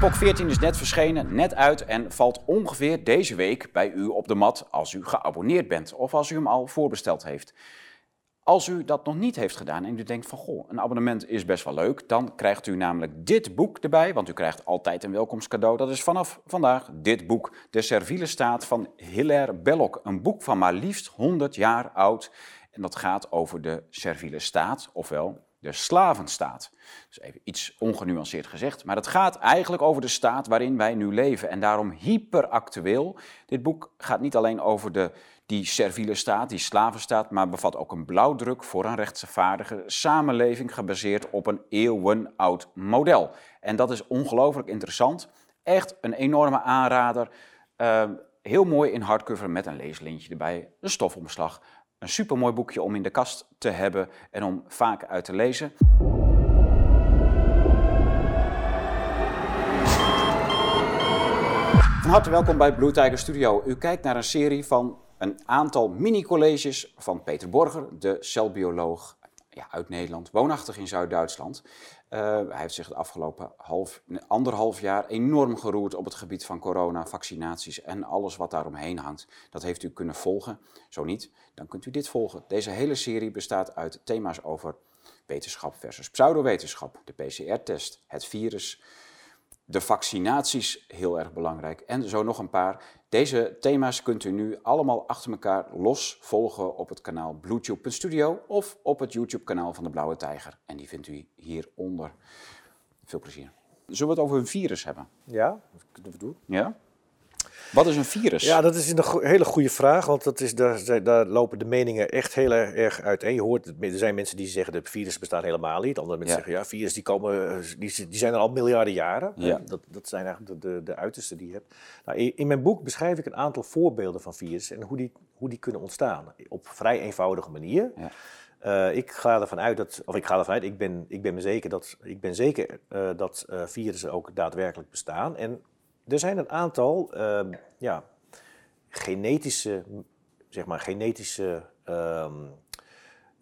POC 14 is net verschenen, net uit en valt ongeveer deze week bij u op de mat als u geabonneerd bent of als u hem al voorbesteld heeft. Als u dat nog niet heeft gedaan en u denkt van goh, een abonnement is best wel leuk, dan krijgt u namelijk dit boek erbij, want u krijgt altijd een welkomstcadeau. Dat is vanaf vandaag dit boek, De Serviele Staat van Hilaire Belloc. Een boek van maar liefst 100 jaar oud en dat gaat over de serviele staat, ofwel de slavenstaat. Dus even iets ongenuanceerd gezegd, maar het gaat eigenlijk over de staat waarin wij nu leven en daarom hyperactueel. Dit boek gaat niet alleen over de, die serviele staat, die slavenstaat, maar bevat ook een blauwdruk voor een rechtvaardige samenleving gebaseerd op een eeuwenoud model. En dat is ongelooflijk interessant. Echt een enorme aanrader. Uh, heel mooi in hardcover met een leeslintje erbij, een stofomslag. Een supermooi boekje om in de kast te hebben en om vaak uit te lezen. Van harte welkom bij Blue Tiger Studio. U kijkt naar een serie van een aantal mini-colleges van Peter Borger, de celbioloog ja, uit Nederland, woonachtig in Zuid-Duitsland. Uh, hij heeft zich het afgelopen half, anderhalf jaar enorm geroerd op het gebied van corona, vaccinaties en alles wat daaromheen hangt. Dat heeft u kunnen volgen. Zo niet, dan kunt u dit volgen. Deze hele serie bestaat uit thema's over wetenschap versus pseudowetenschap, de PCR-test, het virus, de vaccinaties, heel erg belangrijk, en zo nog een paar. Deze thema's kunt u nu allemaal achter elkaar los volgen op het kanaal BlueTube.studio of op het YouTube-kanaal van de Blauwe Tijger. En die vindt u hieronder. Veel plezier. Zullen we het over een virus hebben? Ja, dat doen. Ja? Wat is een virus? Ja, dat is een hele goede vraag, want dat is, daar, daar lopen de meningen echt heel erg uiteen. Je hoort, er zijn mensen die zeggen dat virus bestaat helemaal niet. Andere mensen zeggen, ja, virus die, komen, die, die zijn er al miljarden jaren. Ja. Dat, dat zijn eigenlijk de, de, de uitersten die je hebt. Nou, in, mijn boek beschrijf ik een aantal voorbeelden van virussen en hoe die, hoe die kunnen ontstaan. Op vrij eenvoudige manier. Ja. Uh, ik ga ervan uit dat, of ik ga ervan uit, ik ben, ik ben me zeker dat, ik ben zeker, uh, dat uh, virussen ook daadwerkelijk bestaan. En er zijn een aantal uh, ja, genetische, zeg maar, genetische um,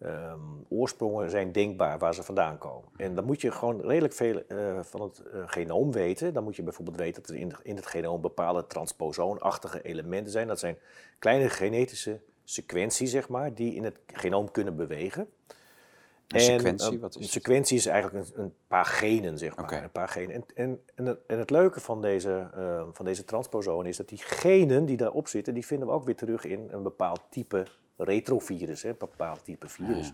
um, oorsprongen zijn denkbaar waar ze vandaan komen. En dan moet je gewoon redelijk veel uh, van het uh, genoom weten. Dan moet je bijvoorbeeld weten dat er in, in het genoom bepaalde transposoonachtige elementen zijn. Dat zijn kleine genetische sequenties, zeg maar, die in het genoom kunnen bewegen. Een sequentie, en, wat is Een sequentie is eigenlijk een, een, paar genen, zeg maar. Okay. Een paar genen. En, en, en, het, en het leuke van deze, uh, van deze transposoon is dat die genen die daarop zitten, die vinden we ook weer terug in een bepaald type retrovirus, hè, een bepaald type virus. Ja.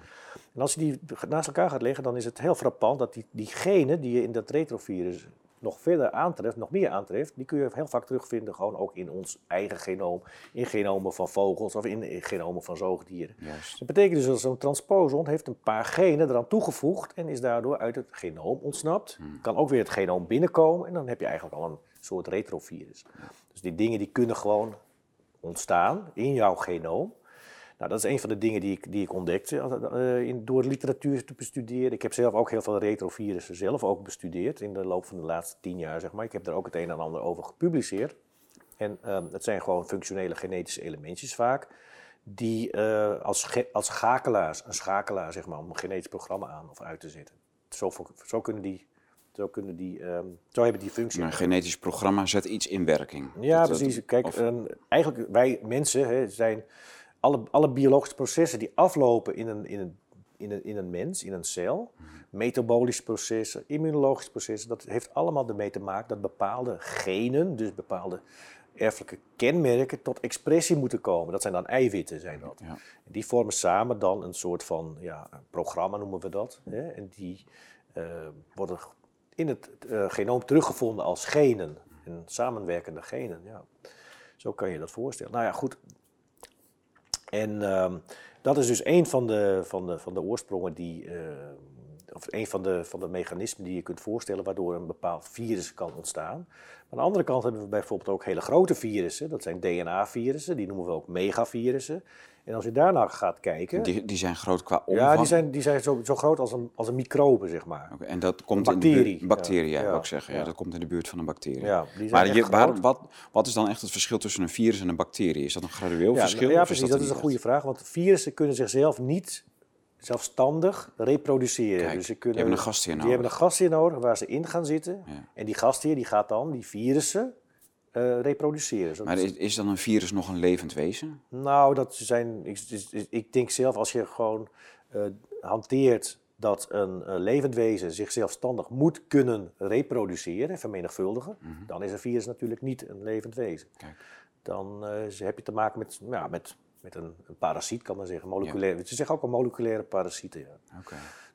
En als je die naast elkaar gaat leggen, dan is het heel frappant dat die, die genen die je in dat retrovirus nog verder aantreft, nog meer aantreft, die kun je heel vaak terugvinden gewoon ook in ons eigen genoom, in genomen van vogels of in genomen van zoogdieren. Juist. Dat betekent dus dat zo'n transposon heeft een paar genen eraan toegevoegd en is daardoor uit het genoom ontsnapt. Hmm. Kan ook weer het genoom binnenkomen en dan heb je eigenlijk al een soort retrovirus. Dus die dingen die kunnen gewoon ontstaan in jouw genoom. Nou, dat is een van de dingen die ik, die ik ontdekte uh, in, door literatuur te bestuderen. Ik heb zelf ook heel veel retrovirussen zelf ook bestudeerd in de loop van de laatste tien jaar, zeg maar. Ik heb er ook het een en ander over gepubliceerd. En um, het zijn gewoon functionele genetische elementjes vaak, die uh, als, als schakelaars, een schakelaar zeg maar, om een genetisch programma aan of uit te zetten. Zo, zo kunnen die zo, kunnen die, um, zo hebben die functie. Een genetisch programma zet iets in werking. Ja, dat, precies. Kijk, of... um, eigenlijk wij mensen hè, zijn alle, alle biologische processen die aflopen in een, in een, in een, in een mens, in een cel, metabolische processen, immunologische processen, dat heeft allemaal ermee te maken dat bepaalde genen, dus bepaalde erfelijke kenmerken, tot expressie moeten komen. Dat zijn dan eiwitten, zijn dat. Ja. Die vormen samen dan een soort van ja, programma, noemen we dat. Hè? En die uh, worden in het uh, genoom teruggevonden als genen, en samenwerkende genen. Ja. Zo kan je dat voorstellen. Nou ja, goed, en um, dat is dus een van de, van de, van de oorsprongen die, uh, of een van de, van de mechanismen die je kunt voorstellen waardoor een bepaald virus kan ontstaan. Aan de andere kant hebben we bijvoorbeeld ook hele grote virussen, dat zijn DNA-virussen, die noemen we ook megavirussen. En als je daarnaar gaat kijken... Die, die zijn groot qua omvang? Ja, die zijn, die zijn zo, zo groot als een, als een microbe, zeg maar. Okay, en dat komt een bacterie. in de buurt, bacterie, ja, ja, ja, ik zeggen. Ja. dat komt in de buurt van een bacterie. Ja, die zijn maar je, waar, wat, wat is dan echt het verschil tussen een virus en een bacterie? Is dat een gradueel verschil? Ja, precies, is dat, dat is een goede vraag. Want virussen kunnen zichzelf niet zelfstandig reproduceren. Kijk, dus ze die kunnen, hebben een gastheer Die nodig. hebben een gastheer nodig waar ze in gaan zitten. Ja. En die gastheer die gaat dan die virussen eh, reproduceren. Maar is, is dan een virus nog een levend wezen? Nou, dat zijn, ik, ik denk zelf als je gewoon eh, hanteert dat een levend wezen zich zelfstandig moet kunnen reproduceren, vermenigvuldigen, dan is een virus natuurlijk niet een levend wezen. Mhm. Kijk. Dan eh, heb je te maken met, ja, met, met een, een parasiet, kan men zeggen. Moleculaire, Ze zeggen ook al moleculaire parasieten. Ja.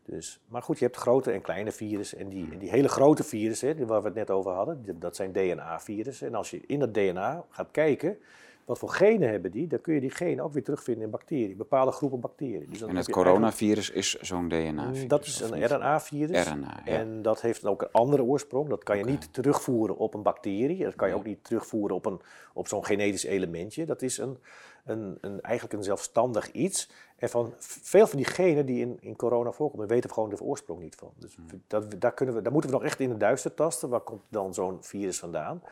Dus, maar goed, je hebt grote en kleine virussen. En die, en die hele grote virussen, waar we het net over hadden, dat zijn DNA-virussen. En als je in dat DNA gaat kijken, wat voor genen hebben die, dan kun je die genen ook weer terugvinden in bacteriën, bepaalde groepen bacteriën. Dus En het coronavirus is zo'n DNA-virus? Dat is een? RNA-virus. RNA, ja. En dat heeft ook een andere oorsprong. Dat kan je niet terugvoeren op een bacterie. Dat kan je ook niet terugvoeren op, een, op zo'n genetisch elementje. Dat is een, een, een, eigenlijk een zelfstandig iets. En van veel van die genen die in, in corona voorkomen, weten we gewoon de oorsprong niet van. Dus Hmm. dat, daar, kunnen we, daar moeten we nog echt in het duister tasten. Waar komt dan zo'n virus vandaan?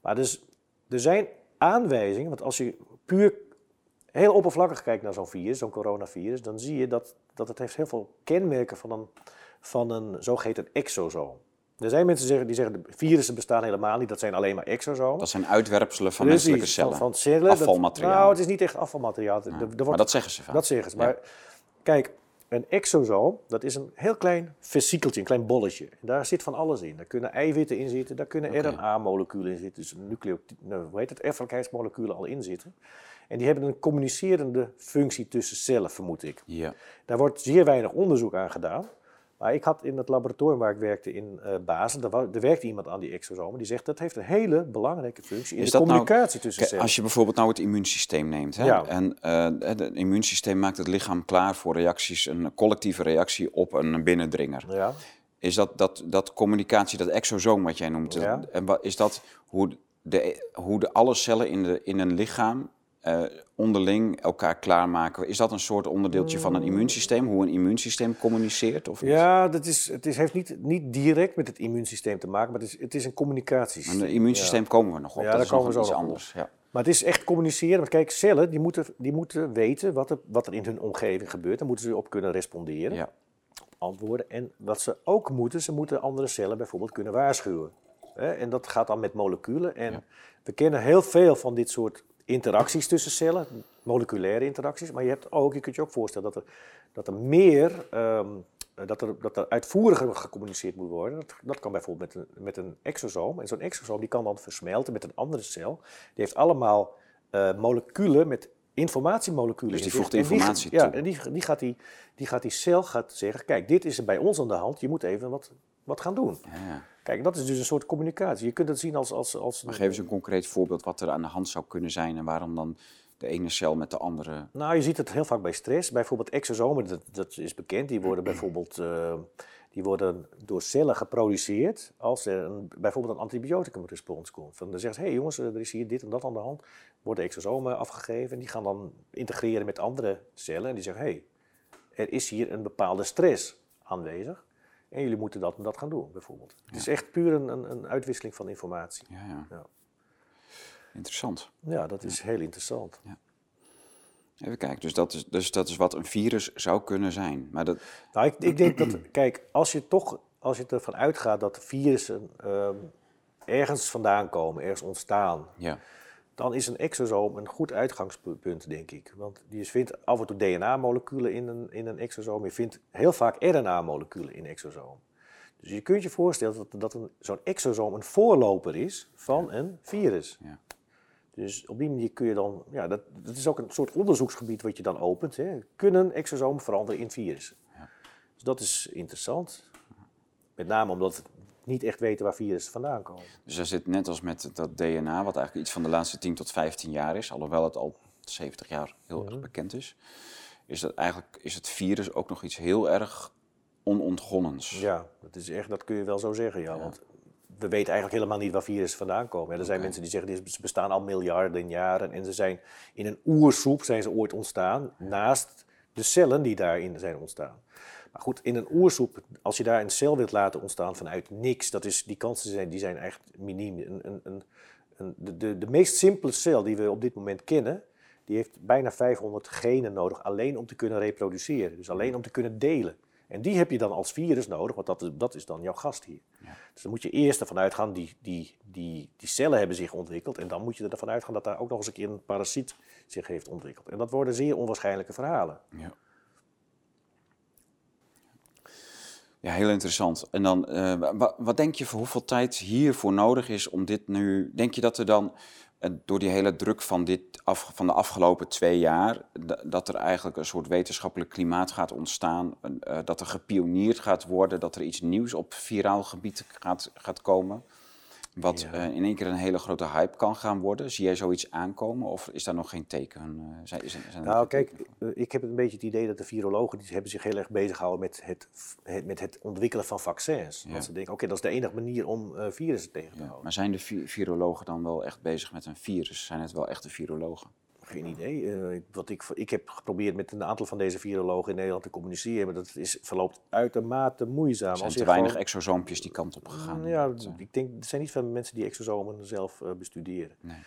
Maar dus, er zijn aanwijzingen, want als je puur heel oppervlakkig kijkt naar zo'n virus, zo'n coronavirus, dan zie je dat, dat het heeft heel veel kenmerken van een, van een zogeheten exosoom. Er zijn mensen die zeggen, die zeggen, de virussen bestaan helemaal niet, dat zijn alleen maar exosomen. Dat zijn uitwerpselen van Precies, menselijke cellen. Van, van cellen. Dat- Afvalmateriaal. nou, het is niet echt afvalmateriaal. Er- er wordt- maar dat zeggen ze vaak. dat zeggen ze. Ja. Maar kijk, een exosoom, dat is een heel klein vesikeltje, een klein bolletje. En daar zit van alles in. Daar kunnen eiwitten in zitten, daar kunnen. RNA-moleculen in zitten. Dus nucleo, nou, hoe heet het, erfelijkheidsmoleculen al in zitten. En die hebben een communicerende functie tussen cellen, vermoed ik. Ja. Daar wordt zeer weinig onderzoek aan gedaan. Maar ik had in het laboratorium waar ik werkte in eh Basel, daar, werkte iemand aan die exosomen. Die zegt dat heeft een hele belangrijke functie in Is de nou- communicatie tussen cellen. als je bijvoorbeeld nou het immuunsysteem neemt. Hè? Ja. En eh, het immuunsysteem maakt het lichaam klaar voor reacties, een collectieve reactie op een binnendringer. Ja. Is dat, dat, dat communicatie, dat exosoom wat jij noemt, Ja. en wat, is dat hoe de, hoe de alle cellen in, de, in een lichaam eh, onderling elkaar klaarmaken? Is dat een soort onderdeeltje van een immuunsysteem, hoe een immuunsysteem communiceert? Of niet? Ja, dat is, het is, heeft niet, niet direct met het immuunsysteem te maken, maar het is, het is een communicatiesysteem. het immuunsysteem komen we nog op. Ja, dat daar is komen we iets zo nog anders. Ja. Maar het is echt communiceren. Want kijk, cellen die moeten, die moeten weten wat er, wat er in hun omgeving gebeurt. Daar moeten ze op kunnen responderen, Ja. antwoorden. En wat ze ook moeten, ze moeten andere cellen bijvoorbeeld kunnen waarschuwen. En dat gaat dan met moleculen. En Ja. we kennen heel veel van dit soort interacties tussen cellen, moleculaire interacties. Maar je hebt ook, je kunt je ook voorstellen dat er, dat er meer, ehm, dat, er, dat er uitvoeriger gecommuniceerd moet worden. Dat, dat kan bijvoorbeeld met een, met een exosoom. En zo'n exosoom die kan dan versmelten met een andere cel. Die heeft allemaal eh, moleculen met informatiemoleculen. Dus die voegt die- informatie Ja, toe. en die, die, gaat die, die gaat die cel gaat zeggen, kijk, dit is er bij ons aan de hand. Je moet even wat, wat gaan doen. Ja. Kijk, dat is dus een soort communicatie. Je kunt het zien als... als, als Maar geef eens een concreet voorbeeld wat er aan de hand zou kunnen zijn en waarom dan de ene cel met de andere. Nou, je ziet het heel vaak bij stress. Bijvoorbeeld exosomen, dat, dat is bekend. Die worden bijvoorbeeld eh, die worden door cellen geproduceerd als er een, bijvoorbeeld een antibioticumrespons komt. Van, dan zeggen ze, hé hey jongens, er is hier dit en dat aan de hand. Worden exosomen afgegeven en die gaan dan integreren met andere cellen. En die zeggen, hé, hey, er is hier een bepaalde stress aanwezig. En jullie moeten dat en dat gaan doen, bijvoorbeeld. Het is echt puur een, een, een uitwisseling van informatie. Ja, ja. Ja. Interessant. Ja, dat is heel interessant. Even kijken, dus dat, is, dus dat is wat een virus zou kunnen zijn. Maar dat, Nou, ik, ik denk dat, kijk, als je toch, als je ervan uitgaat dat virussen ehm, ergens vandaan komen, ergens ontstaan, ja, dan is een exosoom een goed uitgangspunt, denk ik. Want je vindt af en toe DNA-moleculen in een, in een exosoom, je vindt heel vaak RNA-moleculen in exosoom. Dus je kunt je voorstellen dat, dat een, zo'n exosoom een voorloper is van een virus. Ja. Dus op die manier kun je dan, ja, dat, dat is ook een soort onderzoeksgebied wat je dan opent. Hè. Kunnen exosomen veranderen in virussen? Dus dat is interessant. Met name omdat niet echt weten waar virussen vandaan komen. dus er zit net als met dat DNA, wat eigenlijk iets van de laatste 10 tot 15 jaar is, alhoewel het al 70 jaar heel erg bekend is, is dat eigenlijk is het virus ook nog iets heel erg onontgonnens. Ja, dat, is echt, dat kun je wel zo zeggen, ja. Want we weten eigenlijk helemaal niet waar virussen vandaan komen. Er zijn mensen die zeggen, ze bestaan al miljarden jaren. En ze zijn in een oersoep zijn ze ooit ontstaan, naast de cellen die daarin zijn ontstaan. Maar goed, in een oersoep, als je daar een cel wilt laten ontstaan vanuit niks, dat is, die kansen zijn, die zijn echt miniem. Een, een, een, de, de, de meest simpele cel die we op dit moment kennen, die die heeft bijna 500 genen nodig alleen om te kunnen reproduceren. Dus alleen om te kunnen delen. En die heb je dan als virus nodig, want dat is, dat is dan jouw gast hier. Ja. Dus dan moet je eerst ervan uitgaan, die, die, die, die cellen hebben zich ontwikkeld. En dan moet je ervan uitgaan dat daar ook nog eens een keer een parasiet zich heeft ontwikkeld. En dat worden zeer onwaarschijnlijke verhalen. Ja. Ja, heel interessant. En dan, uh, wat, denk je voor hoeveel tijd hiervoor nodig is om dit nu... Denk je dat er dan door die hele druk van, dit af, van de afgelopen twee jaar, dat er eigenlijk een soort wetenschappelijk klimaat gaat ontstaan, uh, dat er gepioneerd gaat worden, dat er iets nieuws op viraal gebied gaat, gaat komen? Wat uh, in één keer een hele grote hype kan gaan worden. Zie jij zoiets aankomen of is daar nog geen teken? Uh, zijn, zijn nou, kijk, uh, ik heb een beetje het idee dat de virologen die hebben zich heel erg bezig gehouden met het, het, met het ontwikkelen van vaccins. Ja. Want ze denken, oké, okay, dat is de enige manier om virussen tegen te houden. Ja, maar zijn de vi virologen dan wel echt bezig met een virus? Zijn het wel echte virologen? Geen idee. Uh, wat ik, ik heb geprobeerd met een aantal van deze virologen in Nederland te communiceren, maar dat is, verloopt uitermate moeizaam. Er zijn te weinig gewoon... exosoompjes die kant op gegaan. Ja, dat, ik denk, er zijn niet veel mensen die exosomen zelf uh, bestuderen. Nee.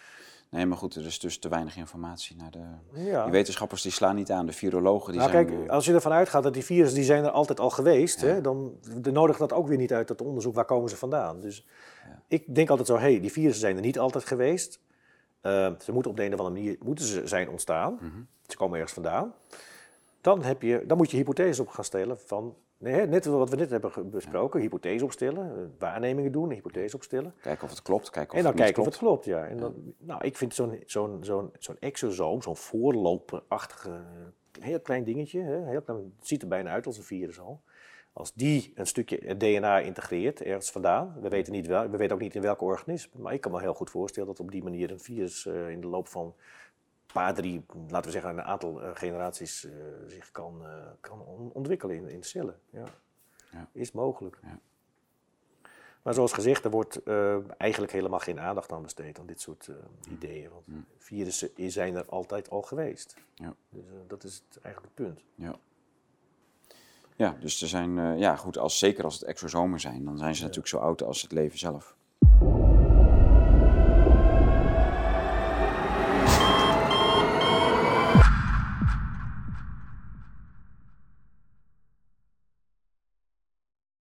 Nee, maar goed, er is dus te weinig informatie. Naar de, ja. Die wetenschappers die slaan niet aan, de virologen die nou, zijn... Kijk, als je ervan uitgaat dat die virussen die zijn er altijd al geweest, ja. hè, dan nodigt dat ook weer niet uit dat onderzoek, waar komen ze vandaan? Dus ja. ik denk altijd zo, hé, hey, die virussen zijn er niet altijd geweest. Uh, ze moeten op de een of andere manier moeten ze zijn ontstaan. Mm -hmm. Ze komen ergens vandaan. Dan, heb je, dan moet je hypotheses op gaan stellen van, nee, net wat we net hebben besproken, ja. hypothese opstellen, waarnemingen doen, hypothese opstellen. Kijken of het klopt. Kijken of en dan het kijken klopt. of het klopt, ja. En dan, ja. Nou, ik vind zo'n zo'n zo'n zo'n exosoom, zo'n voorloperachtige, heel klein dingetje, hè, heel klein, het ziet er bijna uit als een virus al. Als die een stukje DNA integreert ergens vandaan, we weten, niet wel, we weten ook niet in welke organisme, maar ik kan me heel goed voorstellen dat op die manier een virus uh, in de loop van een paar, drie, laten we zeggen een aantal uh, generaties uh, zich kan, kan ontwikkelen in, in cellen. Ja. ja. Is mogelijk. Ja. Maar zoals gezegd, er wordt eigenlijk helemaal geen aandacht aan besteed aan dit soort ideeën. Want mm. virussen zijn er altijd al geweest. Ja. Dus dat is het, eigenlijk het punt. Ja. Ja, dus er zijn, ja goed, als, zeker als het exosomen zijn, dan zijn ze natuurlijk zo oud als het leven zelf.